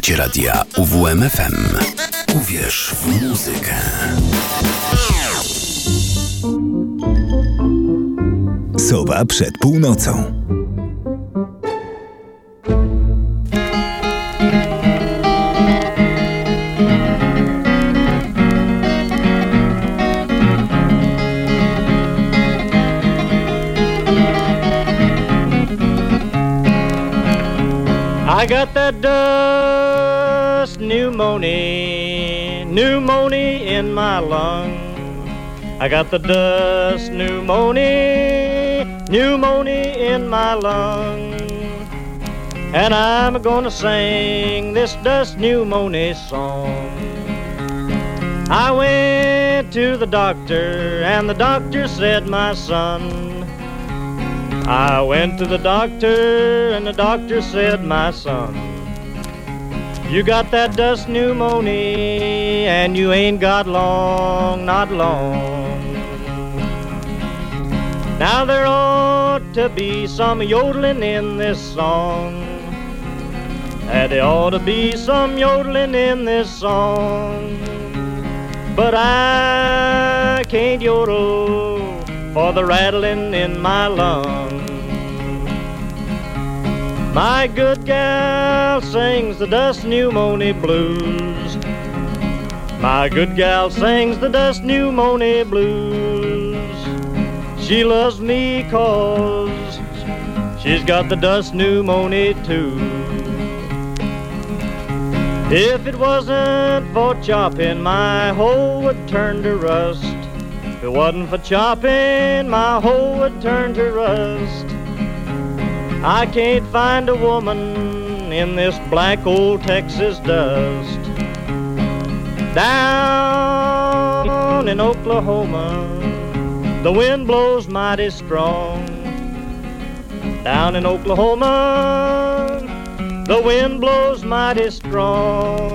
Słuchacie radia UWMFM. Uwierz w muzykę. Sowa przed północą. I got that dust pneumonia, pneumonia in my lung. I got the dust pneumonia, pneumonia in my lung. And I'm gonna sing this dust pneumonia song. I went to the doctor, and the doctor said, My son, I went to the doctor, and the doctor said, My son, you got that dust pneumonia, and you ain't got long, not long. Now there ought to be some yodeling in this song. And there ought to be some yodeling in this song. But I can't yodel for the rattling in my lungs. My good gal sings the dust pneumonia blues. My good gal sings the dust pneumonia blues. She loves me cause she's got the dust pneumonia too. If it wasn't for chopping, my hoe would turn to rust. If it wasn't for chopping, my hoe would turn to rust. I can't find a woman in this black old Texas dust. Down in Oklahoma, the wind blows mighty strong. Down in Oklahoma, the wind blows mighty strong.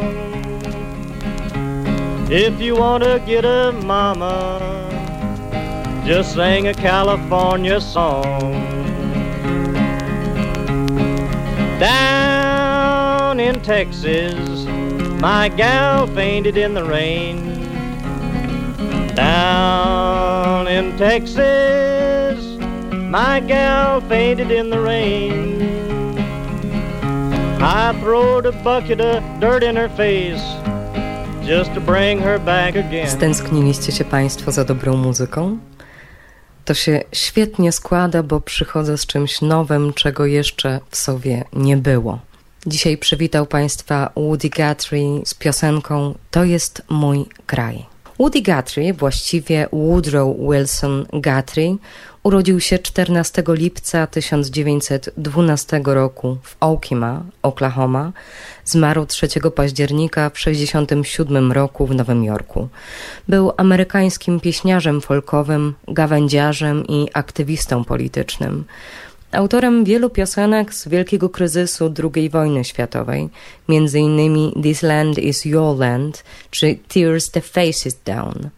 If you want to get a mama, just sing a California song. Down in Texas, my gal fainted in the rain. Down in Texas, my gal fainted in the rain. I throwed a bucket of dirt in her face just to bring her back again. Stęskniliście się Państwo za dobrą muzyką? To się świetnie składa, bo przychodzę z czymś nowym, czego jeszcze w sobie nie było. Dzisiaj przywitał Państwa Woody Guthrie z piosenką To jest mój kraj. Woody Guthrie, właściwie Woodrow Wilson Guthrie, urodził się 14 lipca 1912 roku w Okima, Oklahoma. Zmarł 3 października w 1967 roku w Nowym Jorku. Był amerykańskim pieśniarzem folkowym, gawędziarzem i aktywistą politycznym. Autorem wielu piosenek z wielkiego kryzysu II wojny światowej, m.in. This Land is Your Land czy Tears the Faces Down.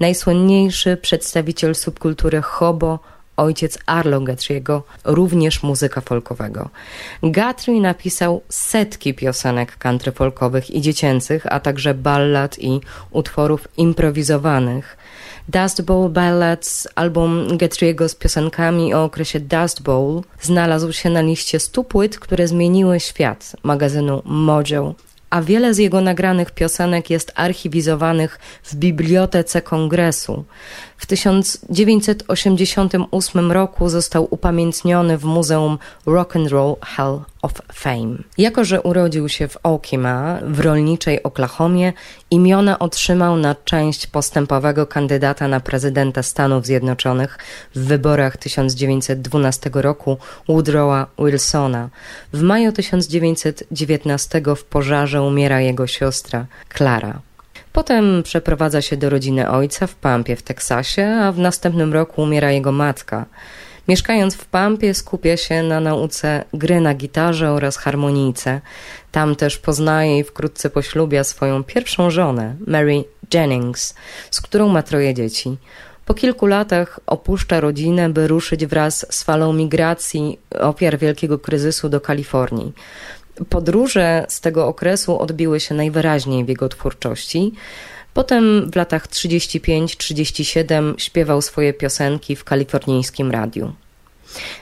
Najsłynniejszy przedstawiciel subkultury hobo, ojciec Arlo Guthrie'ego, również muzyka folkowego. Guthrie napisał setki piosenek country folkowych i dziecięcych, a także ballad i utworów improwizowanych – Dust Bowl Ballads, album Guthrie'ego z piosenkami o okresie Dust Bowl, znalazł się na liście 100 płyt, które zmieniły świat magazynu Mojo a wiele z jego nagranych piosenek jest archiwizowanych w Bibliotece Kongresu. W 1988 roku został upamiętniony w Muzeum Rock and Roll Hall of Fame. Jako, że urodził się w Okima, w rolniczej Oklahomie, imiona otrzymał na część postępowego kandydata na prezydenta Stanów Zjednoczonych w wyborach 1912 roku Woodrowa Wilsona. W maju 1919 w pożarze umiera jego siostra Clara. Potem przeprowadza się do rodziny ojca w Pampie w Teksasie, a w następnym roku umiera jego matka. Mieszkając w Pampie skupia się na nauce gry na gitarze oraz harmonijce. Tam też poznaje i wkrótce poślubia swoją pierwszą żonę, Mary Jennings, z którą ma troje dzieci. Po kilku latach opuszcza rodzinę, by ruszyć wraz z falą migracji ofiar wielkiego kryzysu do Kalifornii. Podróże z tego okresu odbiły się najwyraźniej w jego twórczości. Potem w latach 35-37 śpiewał swoje piosenki w kalifornijskim radiu.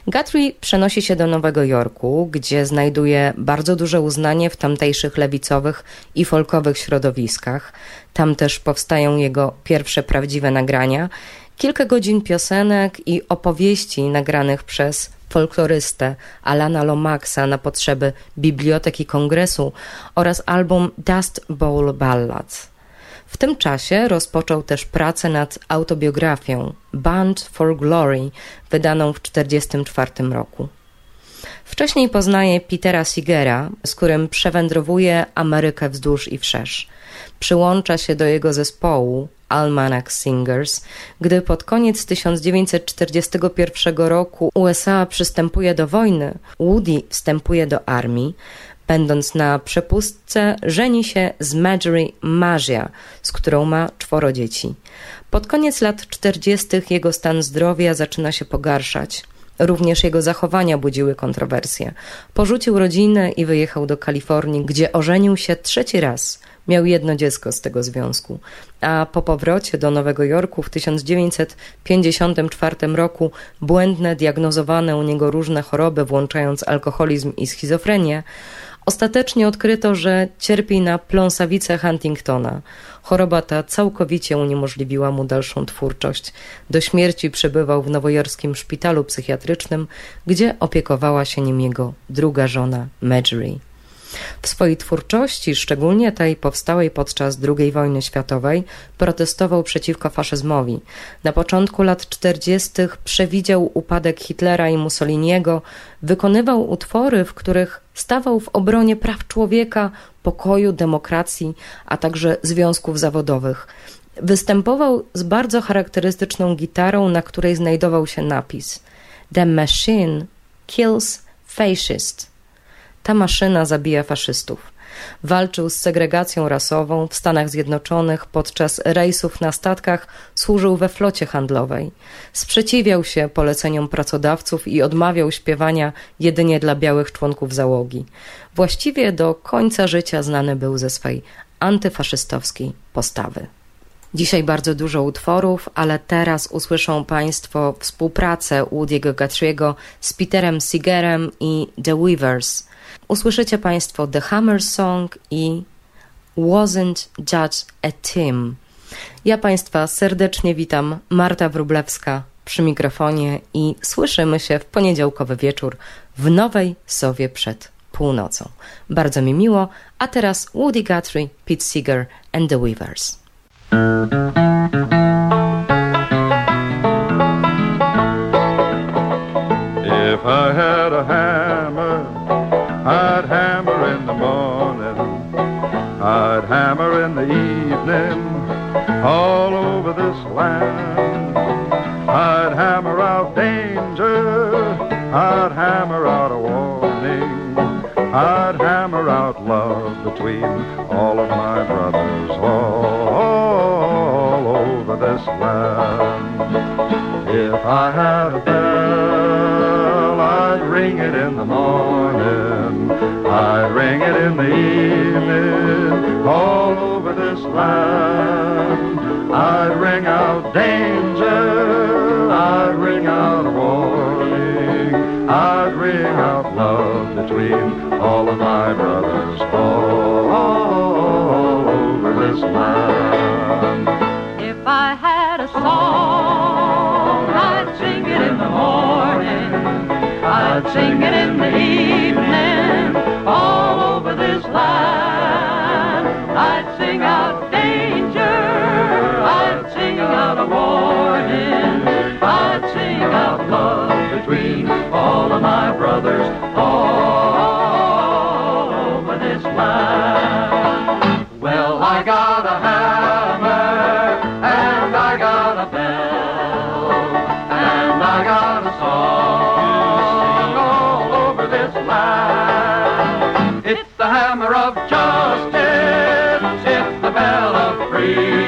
Guthrie przenosi się do Nowego Jorku, gdzie znajduje bardzo duże uznanie w tamtejszych lewicowych i folkowych środowiskach. Tam też powstają jego pierwsze prawdziwe nagrania. Kilka godzin piosenek i opowieści nagranych przez folklorystę Alana Lomaxa na potrzeby Biblioteki Kongresu oraz album Dust Bowl Ballads. W tym czasie rozpoczął też pracę nad autobiografią Band for Glory, wydaną w 1944 roku. Wcześniej poznaje Petera Sigera, z którym przewędrowuje Amerykę wzdłuż i wszerz. Przyłącza się do jego zespołu Almanac Singers, gdy pod koniec 1941 roku USA przystępuje do wojny, Woody wstępuje do armii, Będąc na przepustce, żeni się z Marjorie Marzia, z którą ma czworo dzieci. Pod koniec lat 40. jego stan zdrowia zaczyna się pogarszać. Również jego zachowania budziły kontrowersje. Porzucił rodzinę i wyjechał do Kalifornii, gdzie ożenił się trzeci raz. Miał jedno dziecko z tego związku. A po powrocie do Nowego Jorku w 1954 roku błędne diagnozowane u niego różne choroby, włączając alkoholizm i schizofrenię, Ostatecznie odkryto, że cierpi na pląsawicę Huntingtona. Choroba ta całkowicie uniemożliwiła mu dalszą twórczość. Do śmierci przebywał w nowojorskim szpitalu psychiatrycznym, gdzie opiekowała się nim jego druga żona, Marjorie. W swojej twórczości, szczególnie tej powstałej podczas II wojny światowej, protestował przeciwko faszyzmowi. Na początku lat 40. przewidział upadek Hitlera i Mussoliniego, wykonywał utwory, w których stawał w obronie praw człowieka, pokoju, demokracji, a także związków zawodowych. Występował z bardzo charakterystyczną gitarą, na której znajdował się napis The Machine Kills Fascist. Ta maszyna zabija faszystów. Walczył z segregacją rasową w Stanach Zjednoczonych podczas rejsów na statkach, służył we flocie handlowej. Sprzeciwiał się poleceniom pracodawców i odmawiał śpiewania jedynie dla białych członków załogi. Właściwie do końca życia znany był ze swej antyfaszystowskiej postawy. Dzisiaj bardzo dużo utworów, ale teraz usłyszą Państwo współpracę Woody'ego Guthrie'ego z Peterem Seegerem i The Weavers – usłyszycie Państwo The Hammer Song i Wasn't Judge a Team. Ja Państwa serdecznie witam, Marta Wrublewska przy mikrofonie i słyszymy się w poniedziałkowy wieczór w Nowej Sowie przed północą. Bardzo mi miło, a teraz Woody Guthrie, Pete Seeger and the Weavers. The evening, all over this land. I'd hammer out danger, I'd hammer out a warning, I'd hammer out love between all of my brothers all, all over this land. If I had a bell, I'd ring it in the morning. I'd ring it in the evening all over this land. I'd ring out danger, I'd ring out warning, I'd ring out love between all of my brothers all, all over this land. If I had a song, I'd sing it in the morning, I'd sing it in the evening all over this land. I'd sing out danger, I'd sing out a warning, I'd sing out love between all of my brothers It's the hammer of justice. It's the bell of freedom.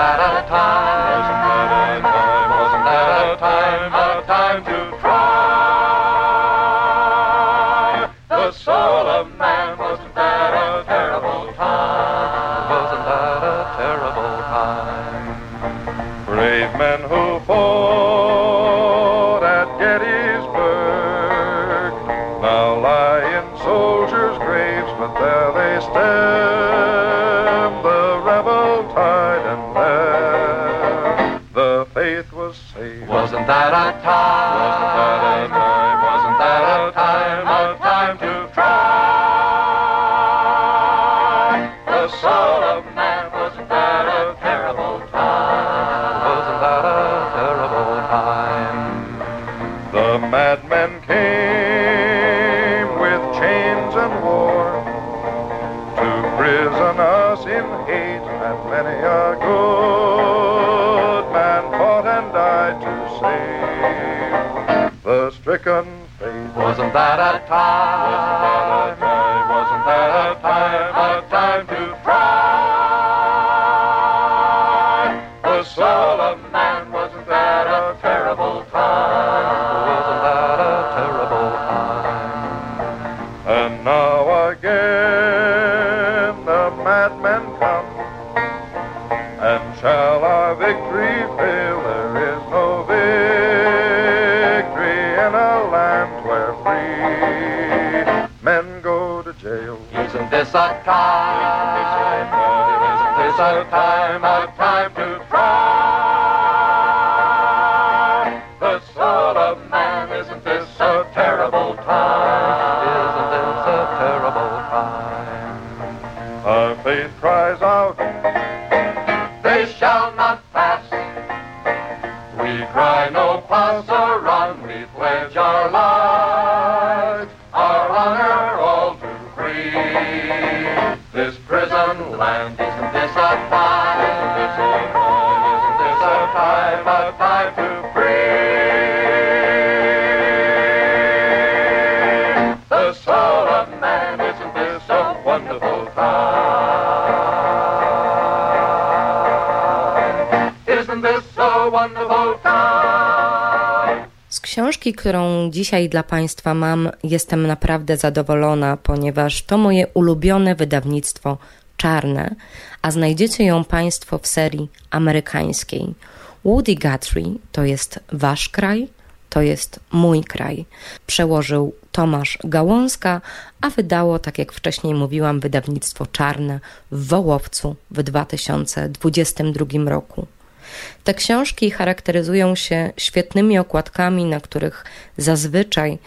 That a time? Wasn't that a this książki, którą dzisiaj dla Państwa mam, jestem naprawdę zadowolona, ponieważ to moje ulubione wydawnictwo czarne, a znajdziecie ją Państwo w serii amerykańskiej. Woody Guthrie to jest Wasz kraj, to jest mój kraj. Przełożył Tomasz Gałązka, a wydało, tak jak wcześniej mówiłam, wydawnictwo czarne w Wołowcu w 2022 roku. Te książki charakteryzują się świetnymi okładkami, na których zazwyczaj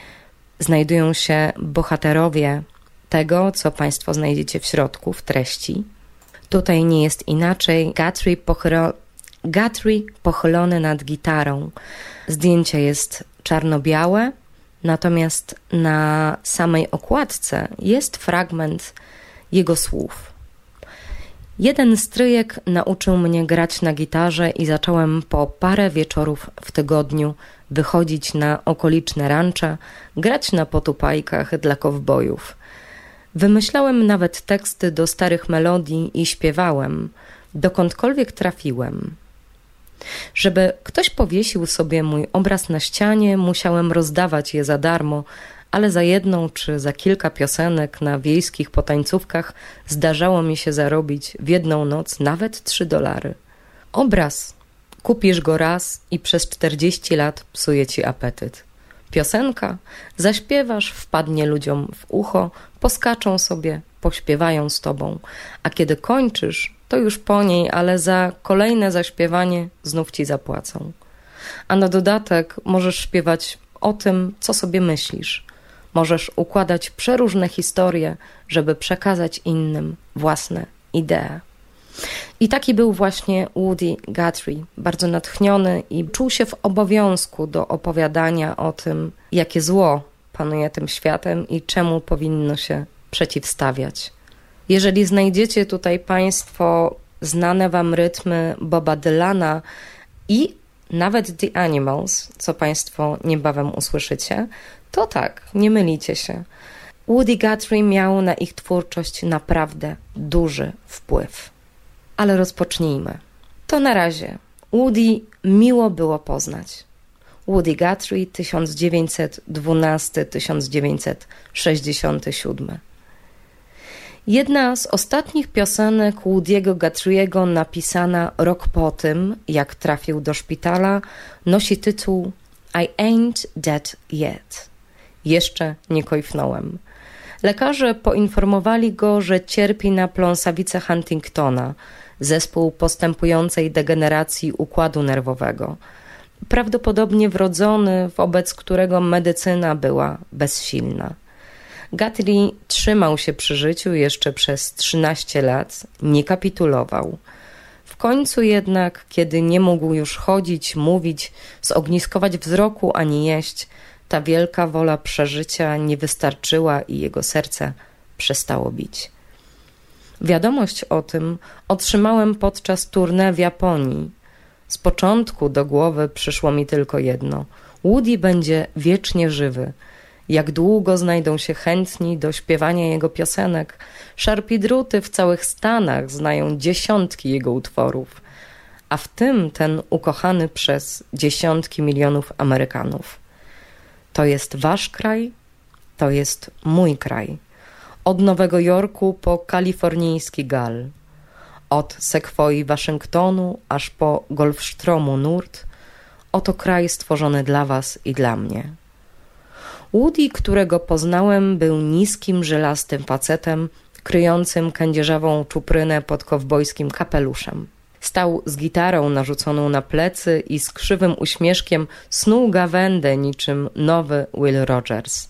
znajdują się bohaterowie tego, co Państwo znajdziecie w środku, w treści. Tutaj nie jest inaczej. Guthrie, pochyro... Guthrie pochylony nad gitarą. Zdjęcie jest czarno-białe, natomiast na samej okładce jest fragment jego słów. Jeden stryjek nauczył mnie grać na gitarze i zacząłem po parę wieczorów w tygodniu wychodzić na okoliczne rancze, grać na potupajkach dla kowbojów. Wymyślałem nawet teksty do starych melodii i śpiewałem, dokądkolwiek trafiłem. Żeby ktoś powiesił sobie mój obraz na ścianie, musiałem rozdawać je za darmo, ale za jedną czy za kilka piosenek na wiejskich potańcówkach zdarzało mi się zarobić w jedną noc nawet trzy dolary. Obraz. Kupisz go raz i przez 40 lat psuje ci apetyt. Piosenka, zaśpiewasz, wpadnie ludziom w ucho, poskaczą sobie, pośpiewają z tobą, a kiedy kończysz, to już po niej, ale za kolejne zaśpiewanie znów ci zapłacą. A na dodatek możesz śpiewać o tym, co sobie myślisz. Możesz układać przeróżne historie, żeby przekazać innym własne idee. I taki był właśnie Woody Guthrie, bardzo natchniony i czuł się w obowiązku do opowiadania o tym, jakie zło panuje tym światem i czemu powinno się przeciwstawiać. Jeżeli znajdziecie tutaj Państwo znane Wam rytmy Boba Dylana i nawet The Animals, co Państwo niebawem usłyszycie, to tak, nie mylicie się. Woody Guthrie miał na ich twórczość naprawdę duży wpływ. Ale rozpocznijmy. To na razie. Woody miło było poznać. Woody Guthrie 1912-1967. Jedna z ostatnich piosenek Woody'ego Guthrie'ego napisana rok po tym, jak trafił do szpitala, nosi tytuł I ain't dead yet. Jeszcze nie kojfnąłem. Lekarze poinformowali go, że cierpi na pląsawicę Huntingtona, zespół postępującej degeneracji układu nerwowego. Prawdopodobnie wrodzony, wobec którego medycyna była bezsilna. Guthrie trzymał się przy życiu jeszcze przez 13 lat, nie kapitulował. W końcu jednak, kiedy nie mógł już chodzić, mówić, zogniskować wzroku ani jeść, ta wielka wola przeżycia nie wystarczyła i jego serce przestało bić. Wiadomość o tym otrzymałem podczas tournée w Japonii. Z początku do głowy przyszło mi tylko jedno: Woody będzie wiecznie żywy. Jak długo znajdą się chętni do śpiewania jego piosenek? Szarpidruty w całych Stanach znają dziesiątki jego utworów, a w tym ten ukochany przez dziesiątki milionów Amerykanów. To jest wasz kraj, to jest mój kraj. Od Nowego Jorku po kalifornijski Gal, od Sekwoi Waszyngtonu aż po Golfstromu Nurt, oto kraj stworzony dla was i dla mnie. Woody, którego poznałem, był niskim, żelastym facetem, kryjącym kędzierzawą czuprynę pod kowbojskim kapeluszem. Stał z gitarą narzuconą na plecy i z krzywym uśmieszkiem snuł gawędę niczym nowy Will Rogers.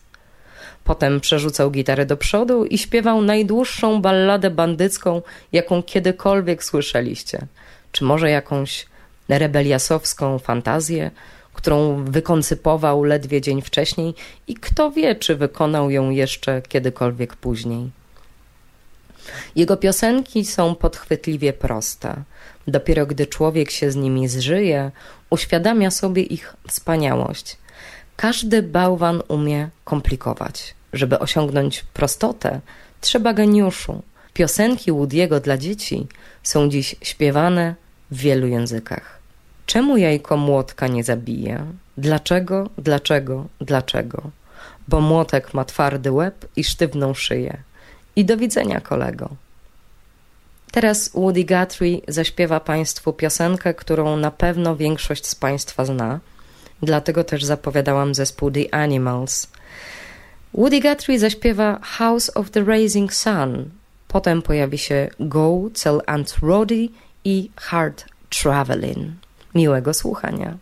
Potem przerzucał gitarę do przodu i śpiewał najdłuższą balladę bandycką, jaką kiedykolwiek słyszeliście. Czy może jakąś rebeliasowską fantazję, którą wykoncypował ledwie dzień wcześniej i kto wie, czy wykonał ją jeszcze kiedykolwiek później. Jego piosenki są podchwytliwie proste. Dopiero gdy człowiek się z nimi zżyje, uświadamia sobie ich wspaniałość. Każdy bałwan umie komplikować. Żeby osiągnąć prostotę, trzeba geniuszu. Piosenki Woody'ego dla dzieci są dziś śpiewane w wielu językach. Czemu jajko młotka nie zabije? Dlaczego, dlaczego, dlaczego? Bo młotek ma twardy łeb i sztywną szyję. I do widzenia, kolego. Teraz Woody Guthrie zaśpiewa Państwu piosenkę, którą na pewno większość z Państwa zna. Dlatego też zapowiadałam zespół The Animals. Woody Guthrie zaśpiewa House of the Rising Sun. Potem pojawi się Go, Tell Aunt Roddy i Hard Traveling. Miłego słuchania.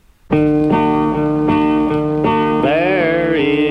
There is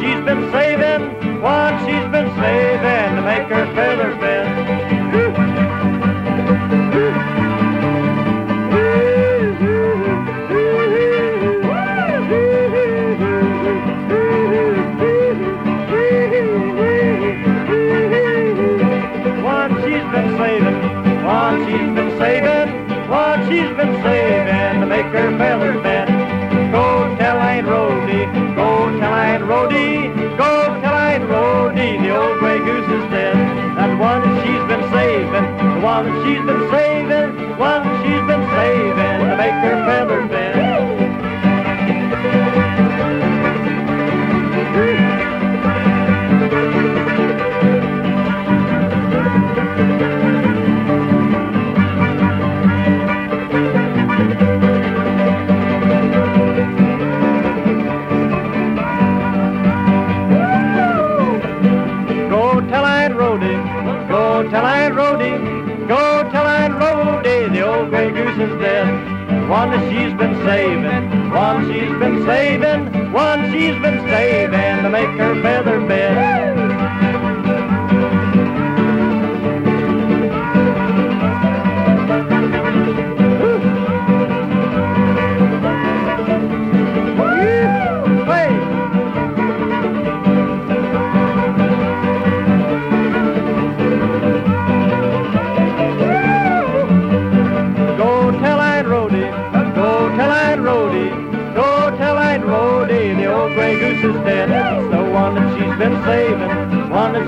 she's been saving, to One she's been saving, one she's been saving, one she's been saving to make her feather bed.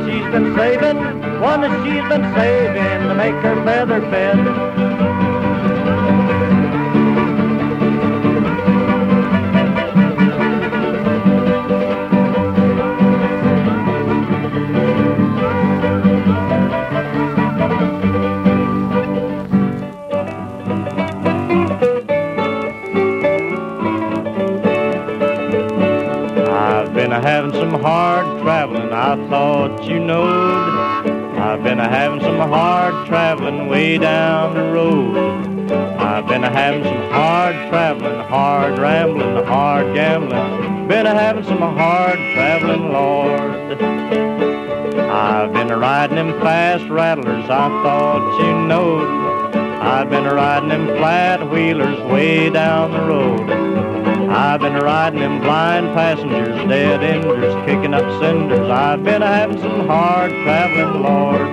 She's been saving, one that she's been saving to make her feather bed. I've been having some hard thought you knowed. I've been a having some hard traveling way down the road. I've been a having some hard traveling, hard rambling, hard gambling. Been a having some hard traveling, Lord. I've been a riding them fast rattlers, I thought you knowed. I've been a riding them flat wheelers way down the road. I've been riding them blind passengers, dead enders, kicking up cinders. I've been having some hard traveling, Lord.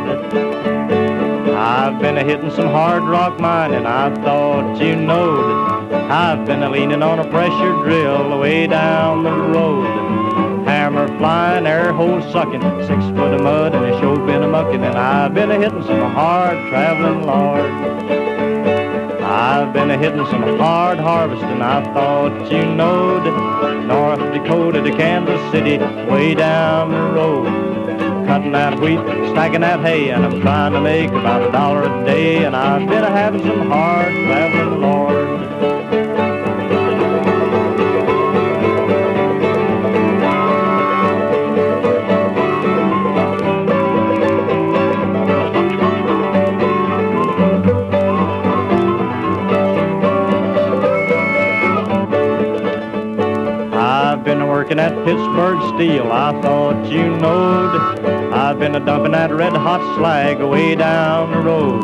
I've been a hitting some hard rock mining, I thought you knowed. I've been a leaning on a pressure drill way down the road. Hammer flying, air hole sucking, six foot of mud and a show been a mucking, and I've been a hitting some hard traveling, Lord. I've been a hitting some hard harvesting, I thought you knowed. North Dakota to Kansas City, way down the road. Cutting that wheat, stacking that hay, and I'm trying to make about a dollar a day. And I've been a having some hard traveling, Lord. Steel, I thought you knowed. I've been a dumping that red hot slag away down the road.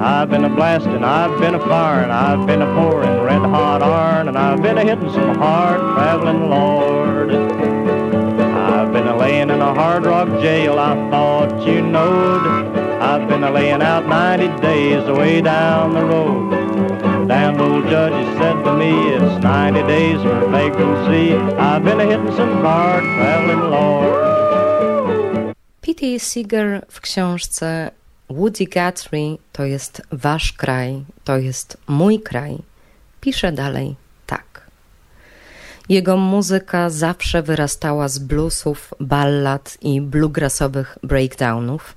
I've been a blasting, I've been a firing, I've been a pouring red hot iron, and I've been a hitting some hard traveling lord. I've been a laying in a hard rock jail, I thought you knowed. I've been a laying out 90 days away down the road. Damn old judge said to me, it's 90 days for vagrancy. I've been hitting some hard traveling lord. P.T. Seeger w książce Woody Guthrie to jest wasz kraj, to jest mój kraj, pisze dalej tak. Jego muzyka zawsze wyrastała z bluesów, ballad i bluegrassowych breakdownów,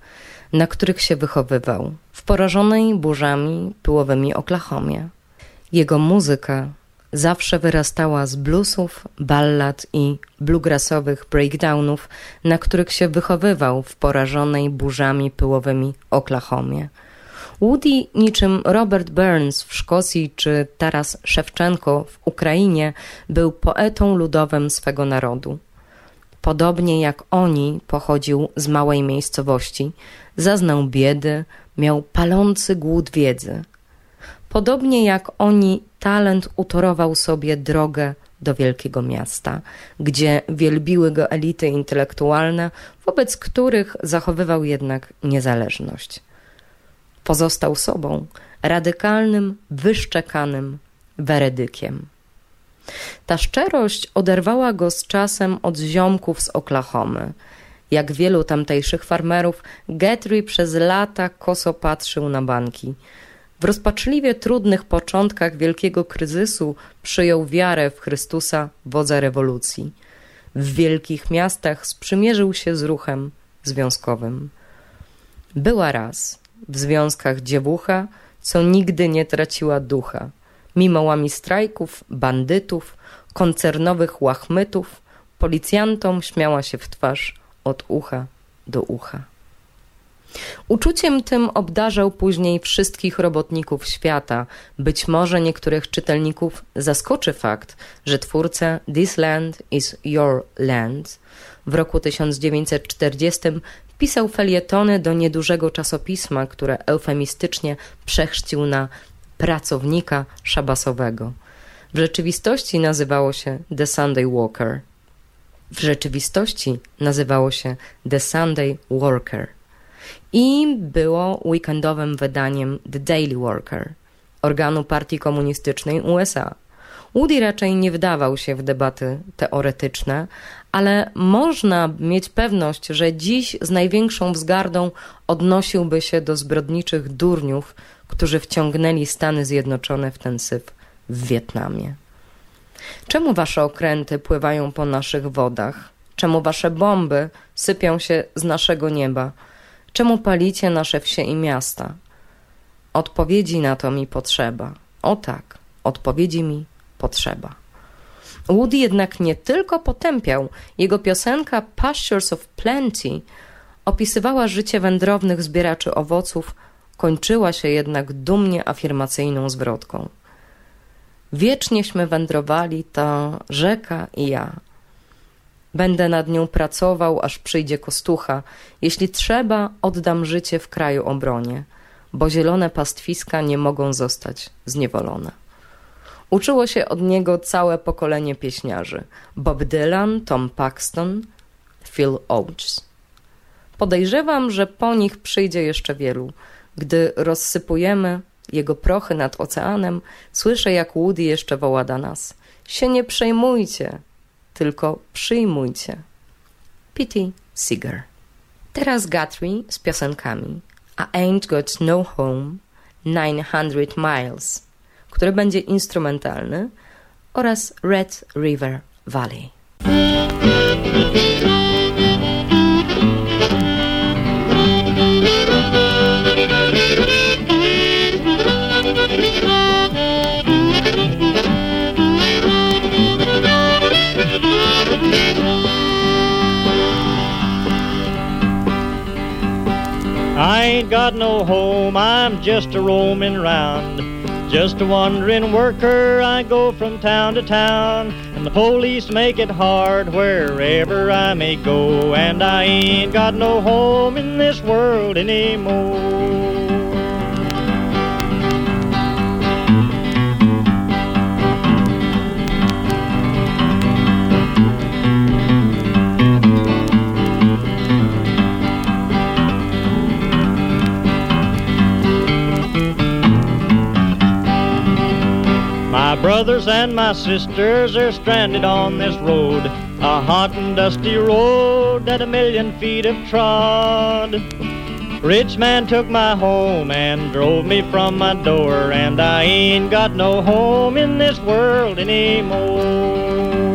na których się wychowywał w porażonej burzami pyłowymi Oklahomie. Jego muzyka zawsze wyrastała z bluesów, ballad i bluegrassowych breakdownów, na których się wychowywał w porażonej burzami pyłowymi Oklahomie. Woody, niczym Robert Burns w Szkocji czy Taras Szewczenko w Ukrainie, był poetą ludowym swego narodu. Podobnie jak oni pochodził z małej miejscowości, zaznał biedy, miał palący głód wiedzy – Podobnie jak oni, talent utorował sobie drogę do wielkiego miasta, gdzie wielbiły go elity intelektualne, wobec których zachowywał jednak niezależność. Pozostał sobą, radykalnym, wyszczekanym weredykiem. Ta szczerość oderwała go z czasem od ziomków z Oklahomy. Jak wielu tamtejszych farmerów, Guthrie przez lata koso patrzył na banki – w rozpaczliwie trudnych początkach wielkiego kryzysu przyjął wiarę w Chrystusa, wodza rewolucji. W wielkich miastach sprzymierzył się z ruchem związkowym. Była raz w związkach dziewucha, co nigdy nie traciła ducha. Mimo łami strajków, bandytów, koncernowych łachmytów, policjantom śmiała się w twarz od ucha do ucha. Uczuciem tym obdarzał później wszystkich robotników świata. Być może niektórych czytelników zaskoczy fakt, że twórca This Land is Your Land w roku 1940 pisał felietony do niedużego czasopisma, które eufemistycznie przechrzcił na pracownika szabasowego. W rzeczywistości nazywało się The Sunday Walker. W rzeczywistości nazywało się The Sunday Worker i było weekendowym wydaniem The Daily Worker, organu Partii Komunistycznej USA. Woody raczej nie wdawał się w debaty teoretyczne, ale można mieć pewność, że dziś z największą wzgardą odnosiłby się do zbrodniczych durniów, którzy wciągnęli Stany Zjednoczone w ten syf w Wietnamie. Czemu wasze okręty pływają po naszych wodach? Czemu wasze bomby sypią się z naszego nieba? Czemu palicie nasze wsie i miasta? Odpowiedzi na to mi potrzeba. O tak, odpowiedzi mi potrzeba. Woody jednak nie tylko potępiał, jego piosenka Pastures of Plenty opisywała życie wędrownych zbieraczy owoców, kończyła się jednak dumnie afirmacyjną zwrotką. Wiecznieśmy wędrowali ta rzeka i ja – Będę nad nią pracował, aż przyjdzie kostucha. Jeśli trzeba, oddam życie w kraju obronie, bo zielone pastwiska nie mogą zostać zniewolone. Uczyło się od niego całe pokolenie pieśniarzy: Bob Dylan, Tom Paxton, Phil Oates. Podejrzewam, że po nich przyjdzie jeszcze wielu. Gdy rozsypujemy jego prochy nad oceanem, słyszę, jak Woody jeszcze woła do nas: Się nie przejmujcie, tylko przyjmujcie. Pity Seeger. Teraz Guthrie z piosenkami I Ain't Got No Home 900 Miles, który będzie instrumentalny oraz Red River Valley. I ain't got no home, I'm just a roaming round. Just a wandering worker, I go from town to town. And the police make it hard wherever I may go. And I ain't got no home in this world anymore. My brothers and my sisters are stranded on this road, a hot and dusty road that a million feet have trod. Rich man took my home and drove me from my door, and I ain't got no home in this world anymore.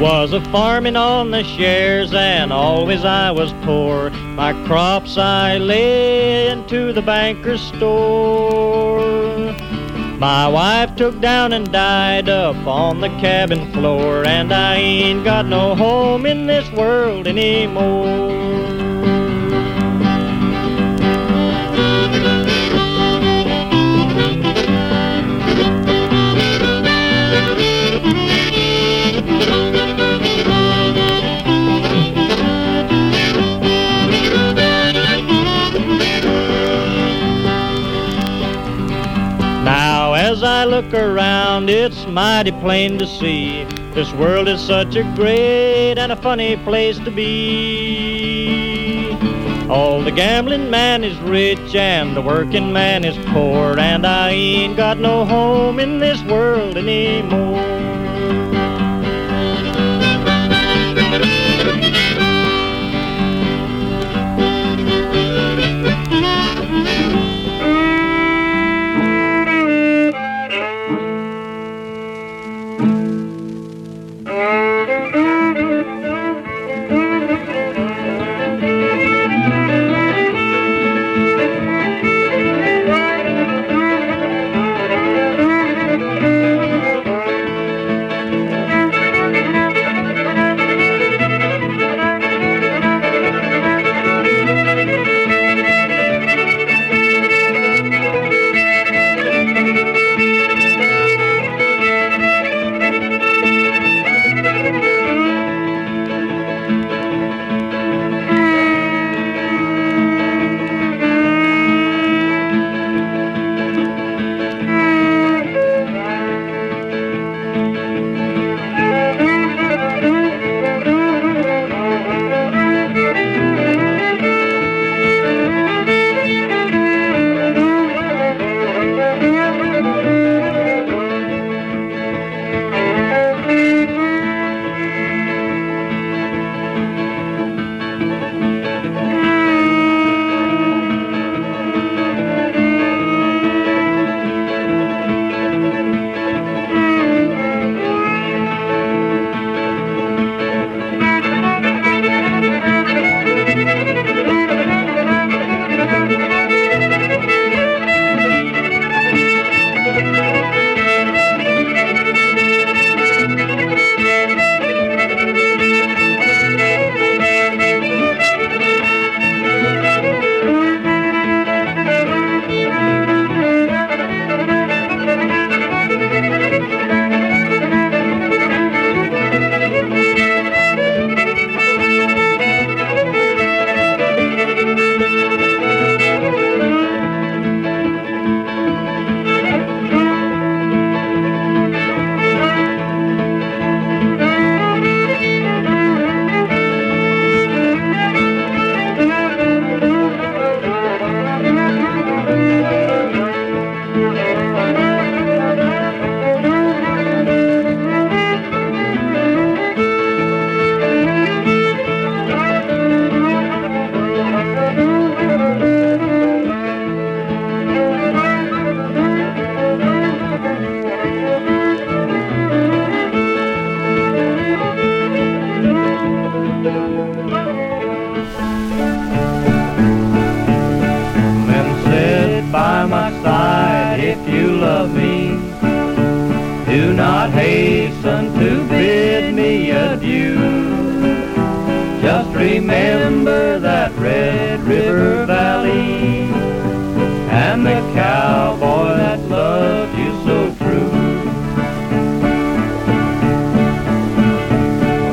Was a farming on the shares and always I was poor. My crops I lay into the banker's store. My wife took down and died up on the cabin floor, and I ain't got no home in this world anymore. I look around, it's mighty plain to see this world is such a great and a funny place to be. All the gambling man is rich and the working man is poor, and I ain't got no home in this world anymore. Cowboy that loved you so true.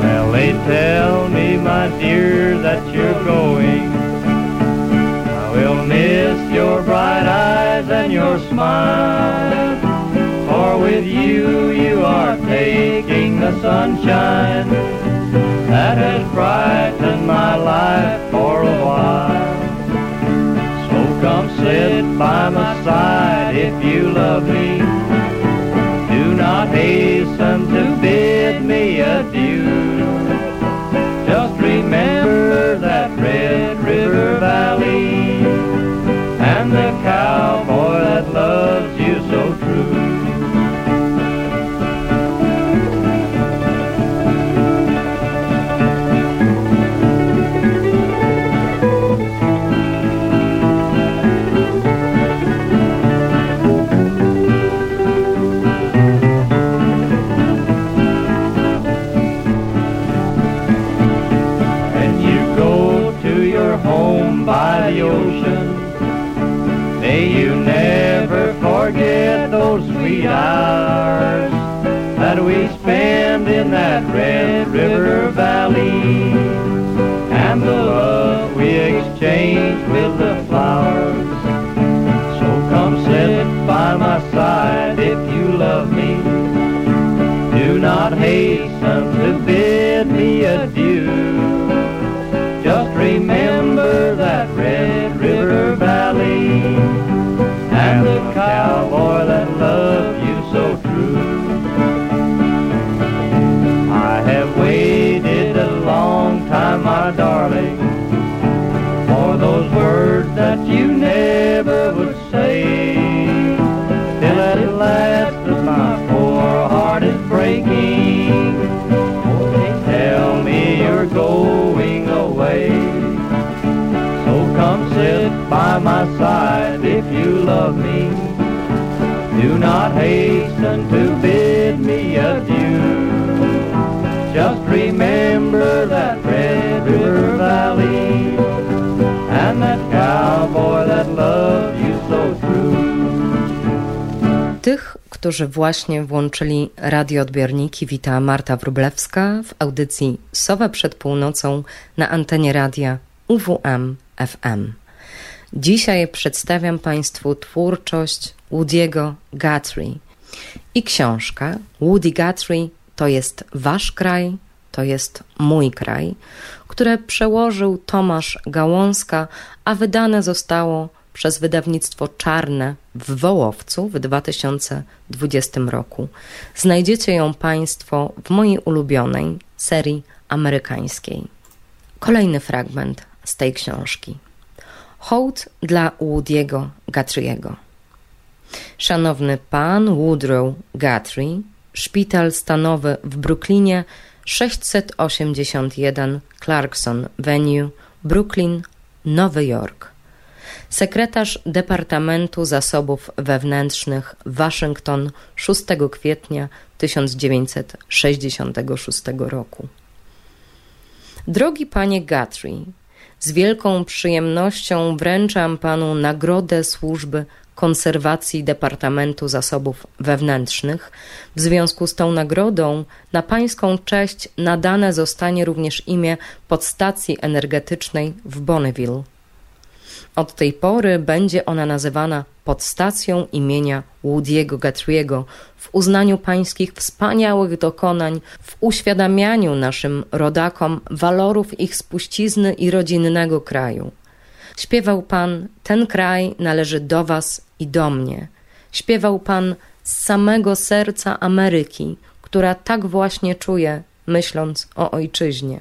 Well, they tell me, my dear, that you're going. I will miss your bright eyes and your smile. For with you, you are taking the sunshine that has brightened my life for a while. If you love me. Do not hasten to bid me adieu. Just remember that Red River Valley And the love we exchange with the flowers. So come sit by my side if you love me. Do not hasten to bid me adieu. River Valley and that cowboy that loved you so true. Tych, którzy właśnie włączyli radioodbiorniki, wita Marta Wrublewska w audycji Sowa przed północą na antenie radia UWM FM. Dzisiaj przedstawiam Państwu twórczość Woody'ego Guthrie i książka Woody Guthrie to jest Wasz kraj, to jest mój kraj, które przełożył Tomasz Gałązka, a wydane zostało przez wydawnictwo Czarne w Wołowcu w 2020 roku. Znajdziecie ją Państwo w mojej ulubionej serii amerykańskiej. Kolejny fragment z tej książki. Hołd dla Woody'ego Guthrie'ego. Szanowny pan Woodrow Guthrie, szpital stanowy w Brooklynie 681 Clarkson Venue, Brooklyn, Nowy Jork. Sekretarz Departamentu Zasobów Wewnętrznych Waszyngton 6 kwietnia 1966 roku. Drogi panie Guthrie, z wielką przyjemnością wręczam panu nagrodę służby konserwacji Departamentu Zasobów Wewnętrznych. W związku z tą nagrodą na pańską cześć nadane zostanie również imię podstacji energetycznej w Bonneville. Od tej pory będzie ona nazywana podstacją imienia Woody'ego Guthrie'ego w uznaniu pańskich wspaniałych dokonań, w uświadamianiu naszym rodakom walorów ich spuścizny i rodzinnego kraju. Śpiewał pan, ten kraj należy do was i do mnie. Śpiewał pan z samego serca Ameryki, która tak właśnie czuje, myśląc o ojczyźnie.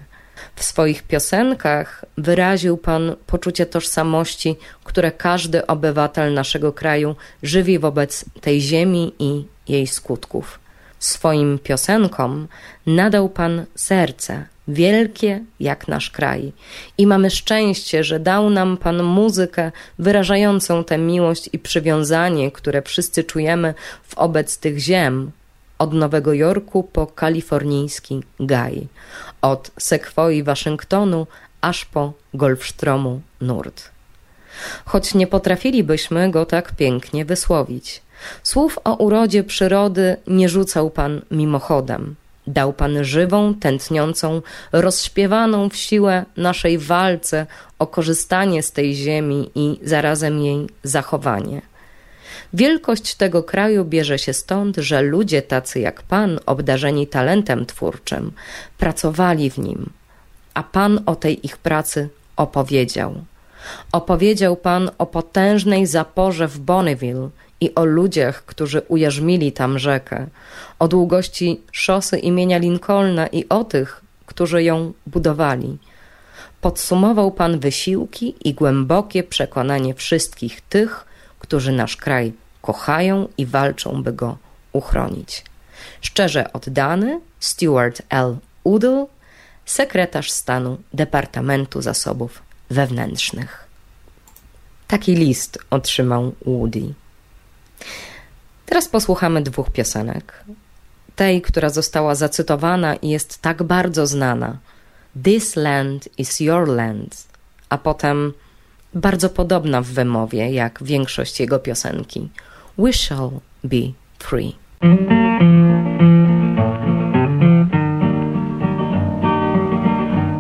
W swoich piosenkach wyraził Pan poczucie tożsamości, które każdy obywatel naszego kraju żywi wobec tej ziemi i jej skutków. Swoim piosenkom nadał Pan serce, wielkie jak nasz kraj. I mamy szczęście, że dał nam Pan muzykę wyrażającą tę miłość i przywiązanie, które wszyscy czujemy wobec tych ziem, od Nowego Jorku po kalifornijski Gaj, od Sekwoi Waszyngtonu aż po Golfstromu nurt. Choć nie potrafilibyśmy go tak pięknie wysłowić. Słów o urodzie przyrody nie rzucał Pan mimochodem. Dał Pan żywą, tętniącą, rozśpiewaną w siłę naszej walce o korzystanie z tej ziemi i zarazem jej zachowanie. Wielkość tego kraju bierze się stąd, że ludzie tacy jak Pan, obdarzeni talentem twórczym, pracowali w nim, a Pan o tej ich pracy opowiedział. Opowiedział Pan o potężnej zaporze w Bonneville i o ludziach, którzy ujarzmili tam rzekę, o długości szosy imienia Lincolna i o tych, którzy ją budowali. Podsumował Pan wysiłki i głębokie przekonanie wszystkich tych, którzy nasz kraj kochają i walczą, by go uchronić. Szczerze oddany Stuart L. Udall, sekretarz stanu Departamentu Zasobów Wewnętrznych. Taki list otrzymał Woody. Teraz posłuchamy dwóch piosenek. Tej, która została zacytowana i jest tak bardzo znana. This land is your land, a potem bardzo podobna w wymowie jak większość jego piosenki. We shall be free.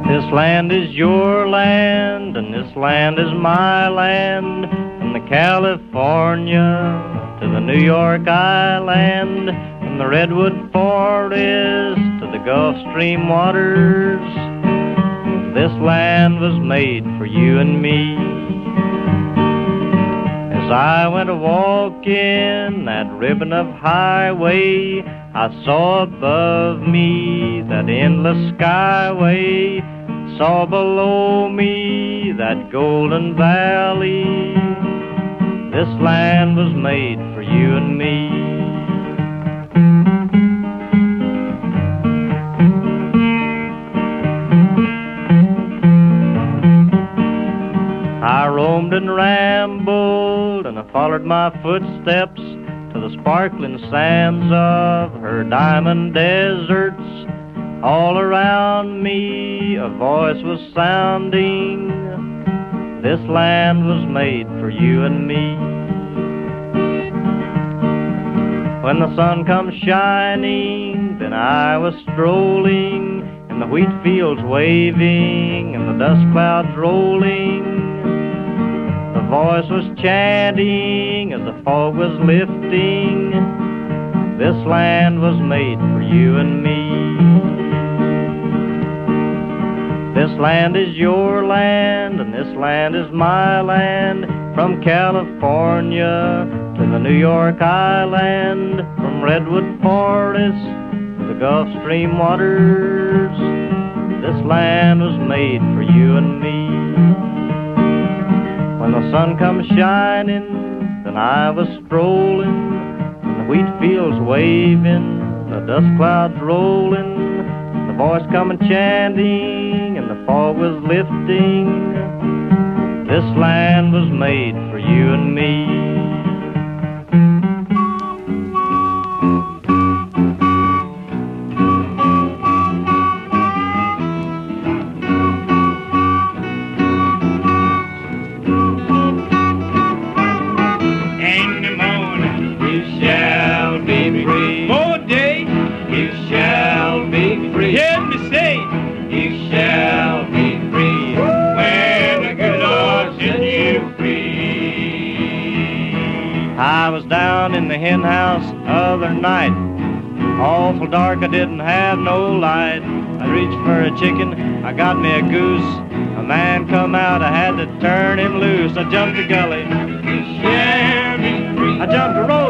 This land is your land, and this land is my land, from the California to the New York Island, from the Redwood Forest to the Gulf Stream waters. This land was made for you and me. As I went a walking that ribbon of highway, I saw above me that endless skyway, saw below me that golden valley. This land was made you and me. I roamed and rambled, and I followed my footsteps to the sparkling sands of her diamond deserts. All around me a voice was sounding. This land was made for you and me. When the sun comes shining, then I was strolling in the wheat fields waving and the dust clouds rolling. The voice was chanting as the fog was lifting. This land was made for you and me. This land is your land, and this land is my land. From California to the New York Island, from Redwood Forest to the Gulf Stream waters. This land was made for you and me. When the sun comes shining, then I was strolling, and the wheat fields waving, the dust clouds rolling, the voice coming chanting, and the fog was lifting. This land was made for you and me. I didn't have no light. I reached for a chicken, I got me a goose. A man come out, I had to turn him loose. I jumped a gully. I jumped a rose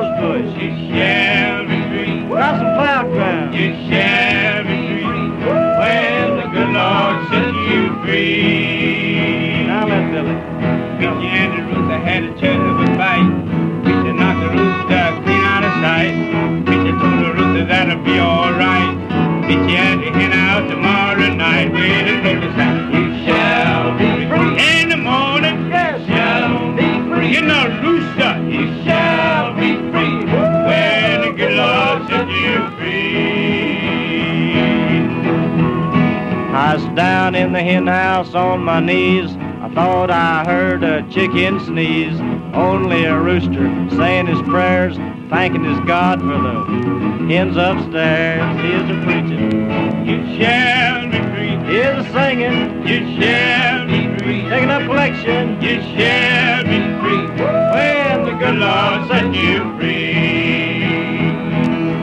down in the hen house on my knees. I thought I heard a chicken sneeze. Only a rooster saying his prayers, thanking his God for the hens upstairs. He is a preaching. You shall be free. He is a singing. You shall be free. Taking up collection. You shall be free. When the The good Lord set you free.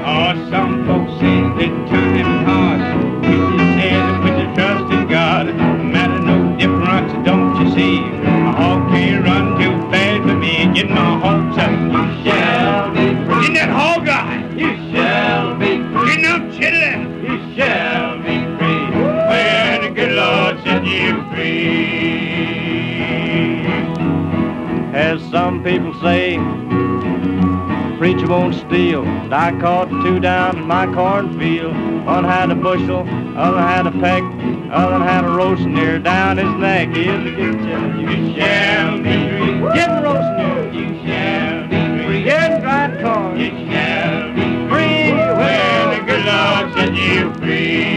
Oh, some folks people say, preacher won't steal. But I caught two down in my cornfield. One had a bushel, other had a peck, other had a roast near down his neck. Here's a good chillin'. You shall be free. Getting roast near. You shall be free. Getting dried corn. You shall be Free when the good Lord set you free.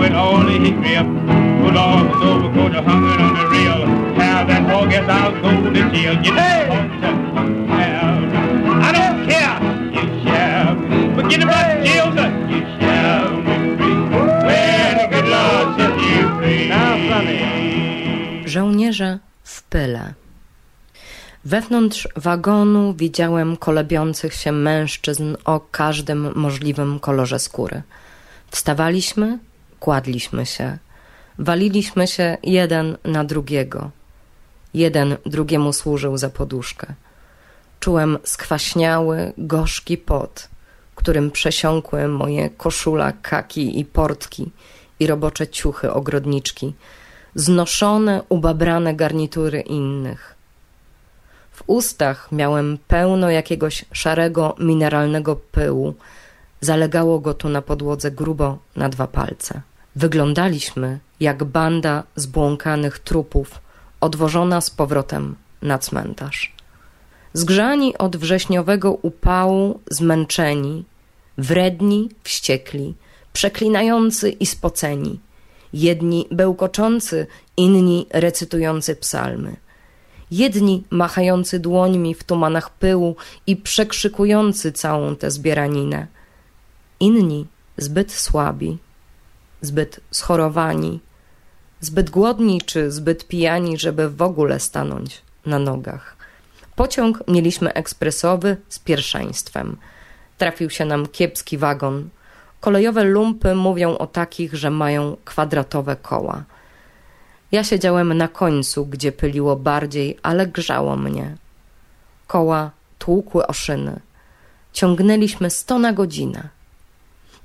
With all the grip. Put his overcoat hung it on the rail. Have that hog as I'll go to jail. Get Hey! up. Well, I don't care. You shall be. But get him back to jail, sir. You shall be free. When the good Lord set you free. Now, Sonny. Żołnierze w pyle. Wewnątrz wagonu widziałem kolebiących się mężczyzn o każdym możliwym kolorze skóry. Wstawaliśmy, kładliśmy się, waliliśmy się jeden na drugiego. Jeden drugiemu służył za poduszkę. Czułem skwaśniały, gorzki pot, którym przesiąkły moje koszula, kaki i portki i robocze ciuchy ogrodniczki, znoszone, ubabrane garnitury innych. W ustach miałem pełno jakiegoś szarego, mineralnego pyłu. Zalegało go tu na podłodze grubo na dwa palce. Wyglądaliśmy jak banda zbłąkanych trupów, odwożona z powrotem na cmentarz. Zgrzani od wrześniowego upału, zmęczeni, wredni, wściekli, przeklinający i spoceni. Jedni bełkoczący, inni recytujący psalmy. Jedni machający dłońmi w tumanach pyłu i przekrzykujący całą tę zbieraninę. Inni zbyt słabi, zbyt schorowani, zbyt głodni czy zbyt pijani, żeby w ogóle stanąć na nogach. Pociąg mieliśmy ekspresowy z pierwszeństwem. Trafił się nam kiepski wagon. Kolejowe lumpy mówią o takich, że mają kwadratowe koła. Ja siedziałem na końcu, gdzie pyliło bardziej, ale grzało mnie. Koła tłukły o szyny. Ciągnęliśmy sto na godzinę.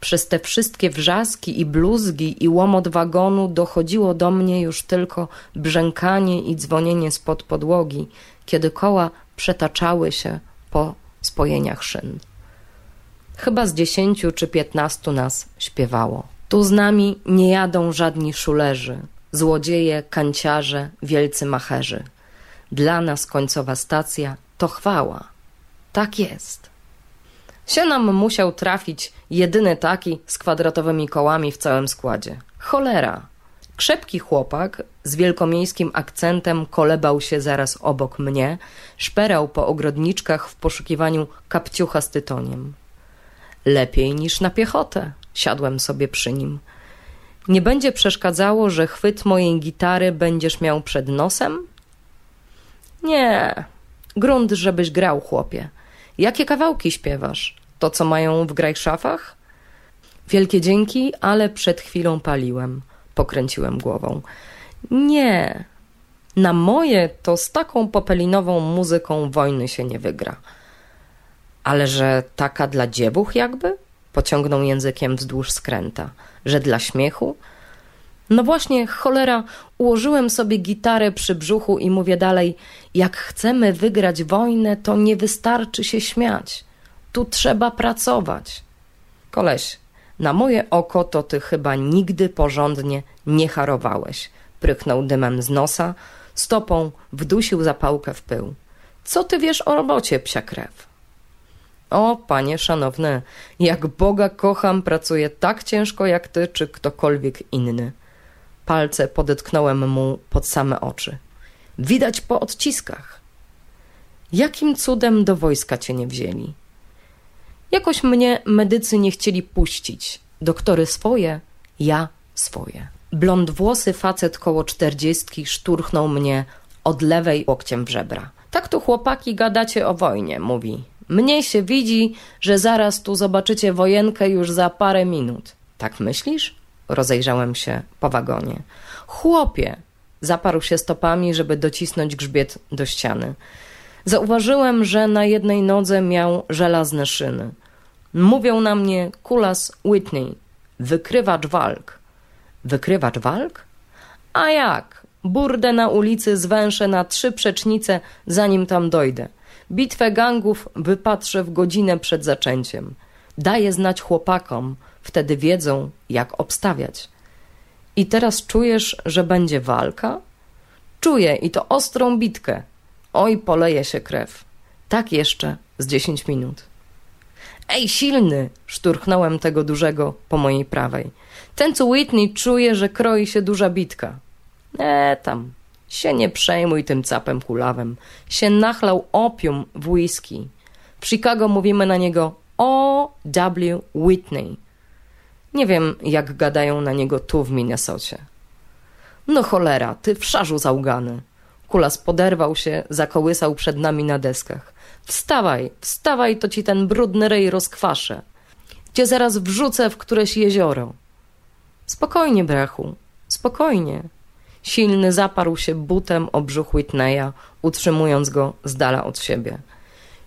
Przez te wszystkie wrzaski i bluzgi i łomot wagonu dochodziło do mnie już tylko brzękanie i dzwonienie spod podłogi, kiedy koła przetaczały się po spojeniach szyn. Chyba z dziesięciu czy piętnastu nas śpiewało. Tu z nami nie jadą żadni szulerzy, złodzieje, kanciarze, wielcy macherzy. Dla nas końcowa stacja to chwała. Tak jest. Się nam musiał trafić jedyny taki z kwadratowymi kołami w całym składzie. Cholera. Krzepki chłopak z wielkomiejskim akcentem kolebał się zaraz obok mnie, szperał po ogrodniczkach w poszukiwaniu kapciucha z tytoniem. Lepiej niż na piechotę, siadłem sobie przy nim. Nie będzie przeszkadzało, że chwyt mojej gitary będziesz miał przed nosem? Nie. Grunt, żebyś grał, chłopie. Jakie kawałki śpiewasz? To, co mają w grajszafach? Wielkie dzięki, ale przed chwilą paliłem. Pokręciłem głową. Nie. Na moje to z taką popelinową muzyką wojny się nie wygra. Ale że taka dla dziewuch jakby? Pociągnął językiem wzdłuż skręta. Że dla śmiechu? No właśnie, cholera, ułożyłem sobie gitarę przy brzuchu i mówię dalej, jak chcemy wygrać wojnę, to nie wystarczy się śmiać. Tu trzeba pracować. Koleś, na moje oko to ty chyba nigdy porządnie nie harowałeś. Prychnął dymem z nosa, stopą wdusił zapałkę w pył. Co ty wiesz o robocie, psia krew? O, panie szanowny, jak Boga kocham, pracuję tak ciężko jak ty, czy ktokolwiek inny. Palce podetknąłem mu pod same oczy. Widać po odciskach. Jakim cudem do wojska cię nie wzięli? Jakoś mnie medycy nie chcieli puścić. Doktory swoje, ja swoje. Blond włosy facet koło czterdziestki szturchnął mnie od lewej łokciem w żebra. Tak tu chłopaki gadacie o wojnie, mówi. Mnie się widzi, że zaraz tu zobaczycie wojenkę już za parę minut. Tak myślisz? Rozejrzałem się po wagonie. Chłopie! Zaparł się stopami, żeby docisnąć grzbiet do ściany. Zauważyłem, że na jednej nodze miał żelazne szyny. Mówią na mnie Kulas Whitney, wykrywacz walk. Wykrywacz walk? A jak? Burdę na ulicy zwęszę na trzy przecznice, zanim tam dojdę. Bitwę gangów wypatrzę w godzinę przed zaczęciem. Daję znać chłopakom, wtedy wiedzą, jak obstawiać. I teraz czujesz, że będzie walka? Czuję i to ostrą bitkę. Oj, poleje się krew. Tak jeszcze z dziesięć minut. Ej, silny! szturchnąłem tego dużego po mojej prawej. Ten, co Whitney, czuje, że kroi się duża bitka. E, tam. Się nie przejmuj tym capem kulawem. Się nachlał opium w whisky. W Chicago mówimy na niego O.W. Whitney. Nie wiem, jak gadają na niego tu w Minnesocie. No cholera, ty wszarzu załgany. Kulas poderwał się, zakołysał przed nami na deskach. Wstawaj, wstawaj, to ci ten brudny rej rozkwaszę. Cię zaraz wrzucę w któreś jezioro. Spokojnie, brachu, spokojnie. Silny zaparł się butem o brzuch Whitneya, utrzymując go z dala od siebie.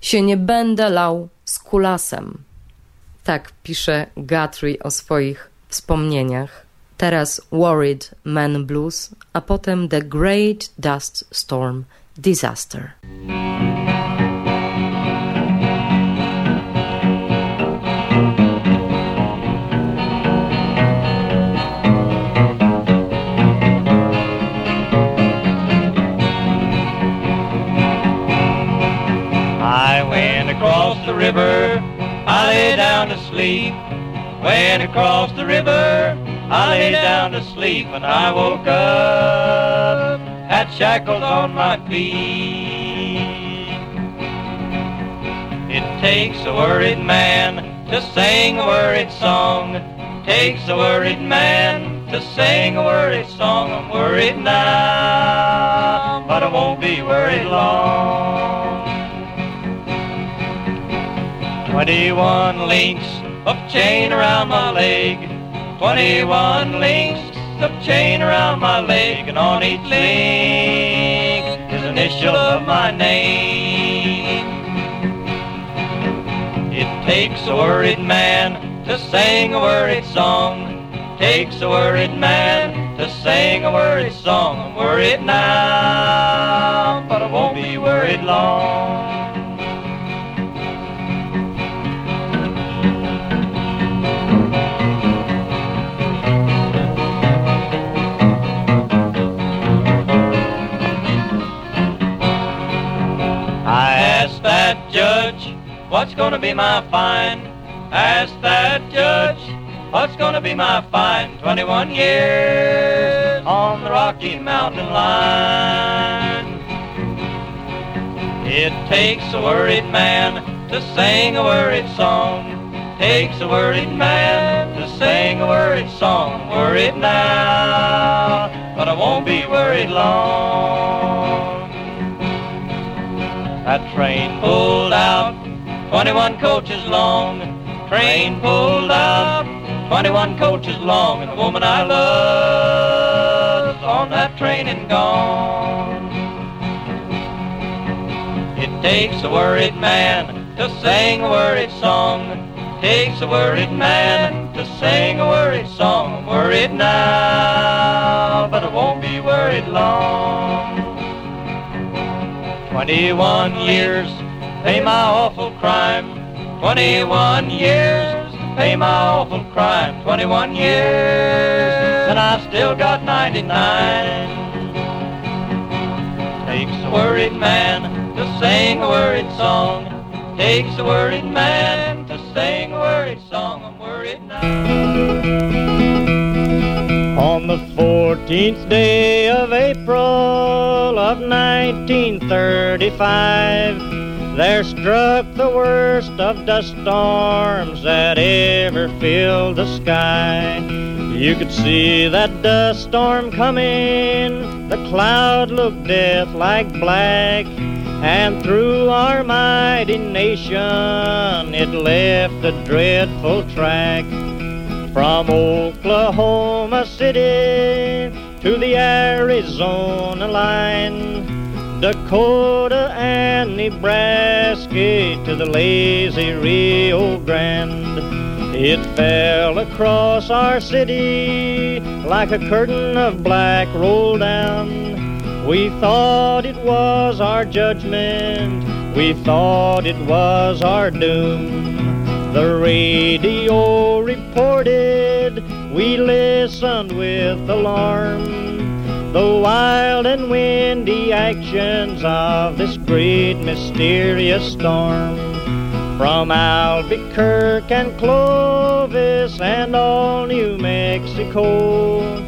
Się nie będę lał z kulasem. Tak pisze Guthrie o swoich wspomnieniach. Teraz Worried Man Blues, a potem The Great Dust Storm Disaster. I went across the river, I lay down to sleep. Went across the river, I lay down to sleep, and I woke up, had shackles on my feet. It takes a worried man to sing a worried song. Takes a worried man to sing a worried song. I'm worried now, but I won't be worried long. Twenty-one links of chain around my leg. Twenty-one links of chain around my leg, and on each link is an initial of my name. It takes a worried man to sing a worried song. Takes a worried man to sing a worried song. I'm worried now, but I won't be worried long. What's gonna be my fine? Asked that judge, what's gonna be my fine? 21 years on the Rocky Mountain line. It takes a worried man to sing a worried song. Takes a worried man to sing a worried song. Worried now, but I won't be worried long. That train pulled out 21 coaches long. Train pulled out 21 coaches long. And the woman I love is on that train and gone. It takes a worried man to sing a worried song. Takes a worried man to sing a worried song. I'm worried now, but I won't be worried long. Twenty-one years, pay my awful crime. Twenty-one years, pay my awful crime. Twenty-one years, and I've still got ninety-nine. Takes a worried man to sing a worried song. takes a worried man to sing a worried song. I'm worried now. On the 14th day of April of 1935, there struck the worst of dust storms that ever filled the sky. You could see that dust storm coming, the cloud looked death like black, and through our mighty nation it left a dreadful track. From Oklahoma City to the Arizona line, Dakota and Nebraska to the lazy Rio Grande. It fell across our city like a curtain of black rolled down. We thought it was our judgment, we thought it was our doom. The radio reported, we listened with alarm. The wild and windy actions of this great mysterious storm. From Albuquerque and Clovis and all New Mexico,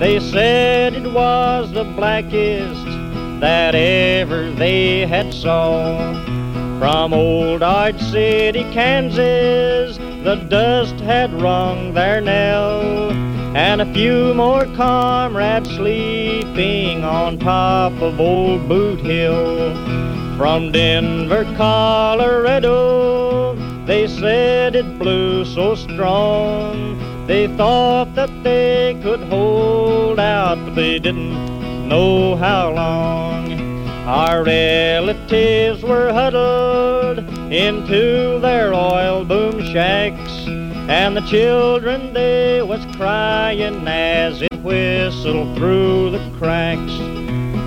they said it was the blackest that ever they had saw. From old Dodge City, Kansas, the dust had rung their knell, and a few more comrades sleeping on top of old Boot Hill. From Denver, Colorado, they said it blew so strong. They thought that they could hold out, but they didn't know how long. Our relatives were huddled into their oil boom shacks, and the children they was crying as it whistled through the cracks.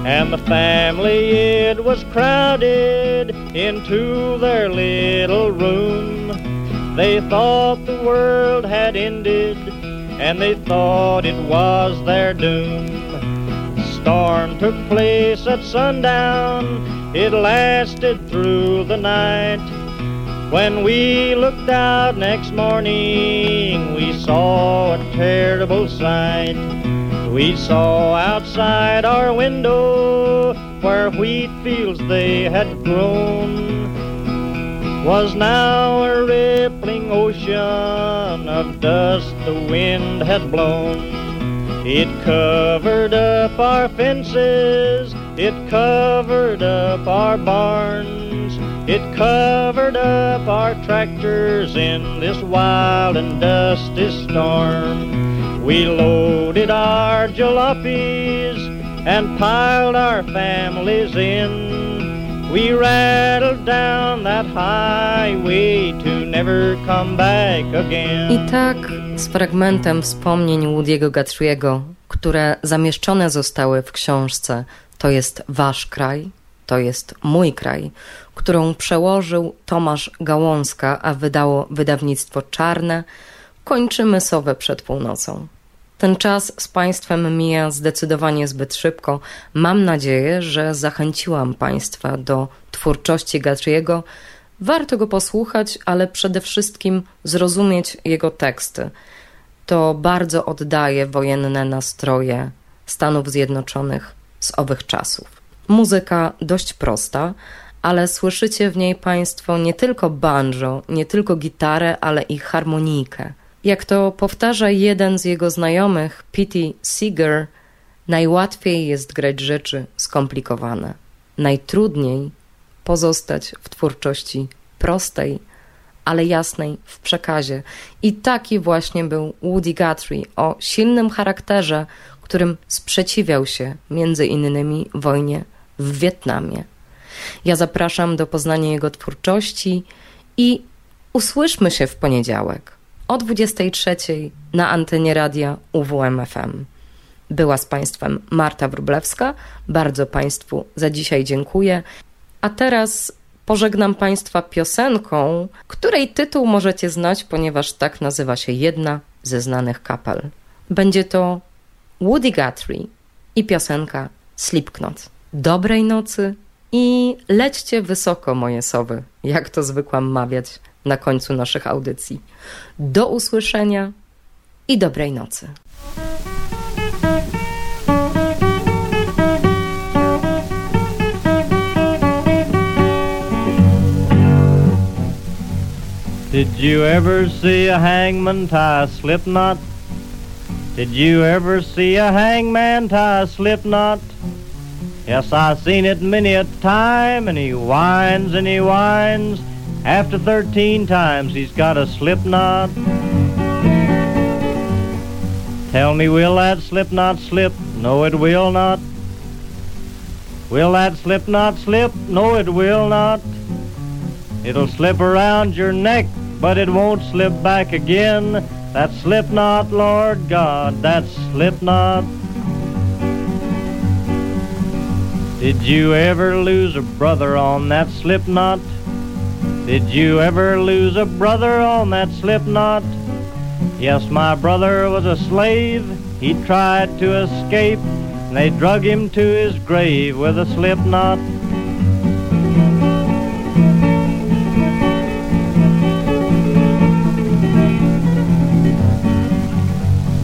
And the family it was crowded into their little room. They thought the world had ended, and they thought it was their doom storm took place at sundown. It lasted through the night. When we looked out next morning, we saw a terrible sight. We saw outside our window where wheat fields they had grown was now a rippling ocean of dust the wind had blown. It covered up our fences, it covered up our barns, it covered up our tractors in this wild and dusty storm. We loaded our jalopies and piled our families in. We rattled down that highway to never come back again. I tak z fragmentem wspomnień Woody'ego Guthrie'ego, które zamieszczone zostały w książce To jest wasz kraj, to jest mój kraj, którą przełożył Tomasz Gałązka, a wydało wydawnictwo Czarne, kończymy sowę przed północą. Ten czas z Państwem mija zdecydowanie zbyt szybko. Mam nadzieję, że zachęciłam Państwa do twórczości Guthrie'ego. Warto go posłuchać, ale przede wszystkim zrozumieć jego teksty. To bardzo oddaje wojenne nastroje Stanów Zjednoczonych z owych czasów. Muzyka dość prosta, ale słyszycie w niej Państwo nie tylko banjo, nie tylko gitarę, ale i harmonijkę. Jak to powtarza jeden z jego znajomych, Pete Seeger, najłatwiej jest grać rzeczy skomplikowane. Najtrudniej pozostać w twórczości prostej, ale jasnej w przekazie. I taki właśnie był Woody Guthrie o silnym charakterze, którym sprzeciwiał się między innymi wojnie w Wietnamie. Ja zapraszam do poznania jego twórczości i usłyszmy się w poniedziałek o 23 na antenie radia UWMFM. Była z Państwem Marta Wróblewska. Bardzo Państwu za dzisiaj dziękuję. A teraz pożegnam Państwa piosenką, której tytuł możecie znać, ponieważ tak nazywa się jedna ze znanych kapel. Będzie to Woody Guthrie i piosenka Slipknot. Dobrej nocy i lećcie wysoko, moje sowy, jak to zwykłam mawiać na końcu naszych audycji. Do usłyszenia i dobrej nocy. Did you ever see a hangman tie a slip? Did you ever see a hangman tie a slip knot? Yes, I've seen it many a time, and he whines and he whines. After thirteen times he's got a slip knot. Tell me, will that slip knot slip? No, it will not. Will that slip knot slip? No, it will not. It'll slip around your neck, but it won't slip back again. That slip knot, Lord God, that slip knot. Did you ever lose a brother on that slip knot? Did you ever lose a brother on that slip knot? Yes, my brother was a slave. He tried to escape, and they drug him to his grave with a slip knot.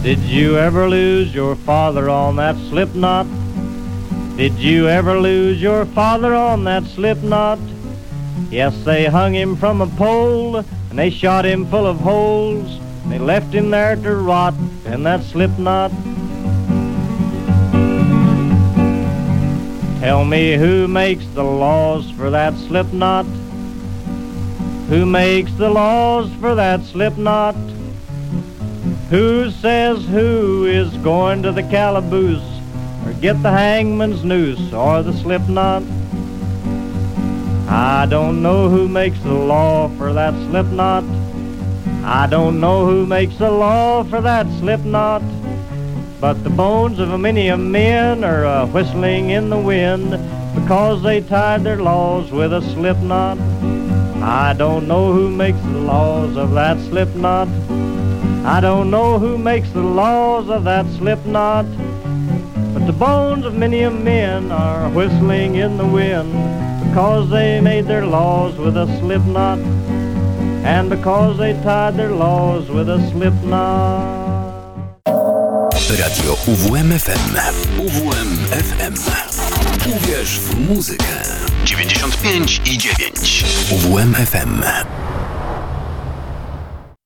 Did you ever lose your father on that slip knot? Did you ever lose your father on that slip knot? Yes, they hung him from a pole and they shot him full of holes. They left him there to rot in that slip knot. Tell me who makes the laws for that slip knot? Who makes the laws for that slip knot? Who says who is going to the calaboose or get the hangman's noose or the slip knot? I don't know who makes the law for that slip knot. I don't know who makes the law for that slip knot. But the bones of a many a men are uh, whistling in the wind because they tied their laws with a slip knot. I don't know who makes the laws of that slip knot. I don't know who makes the laws of that slip knot, but the bones of many a men are whistling in the wind because they made their laws with a slip knot, and because they tied their laws with a slip knot. Radio UWM FM. UWM FM. Uwierz w muzykę. 95 i 9. UWM FM.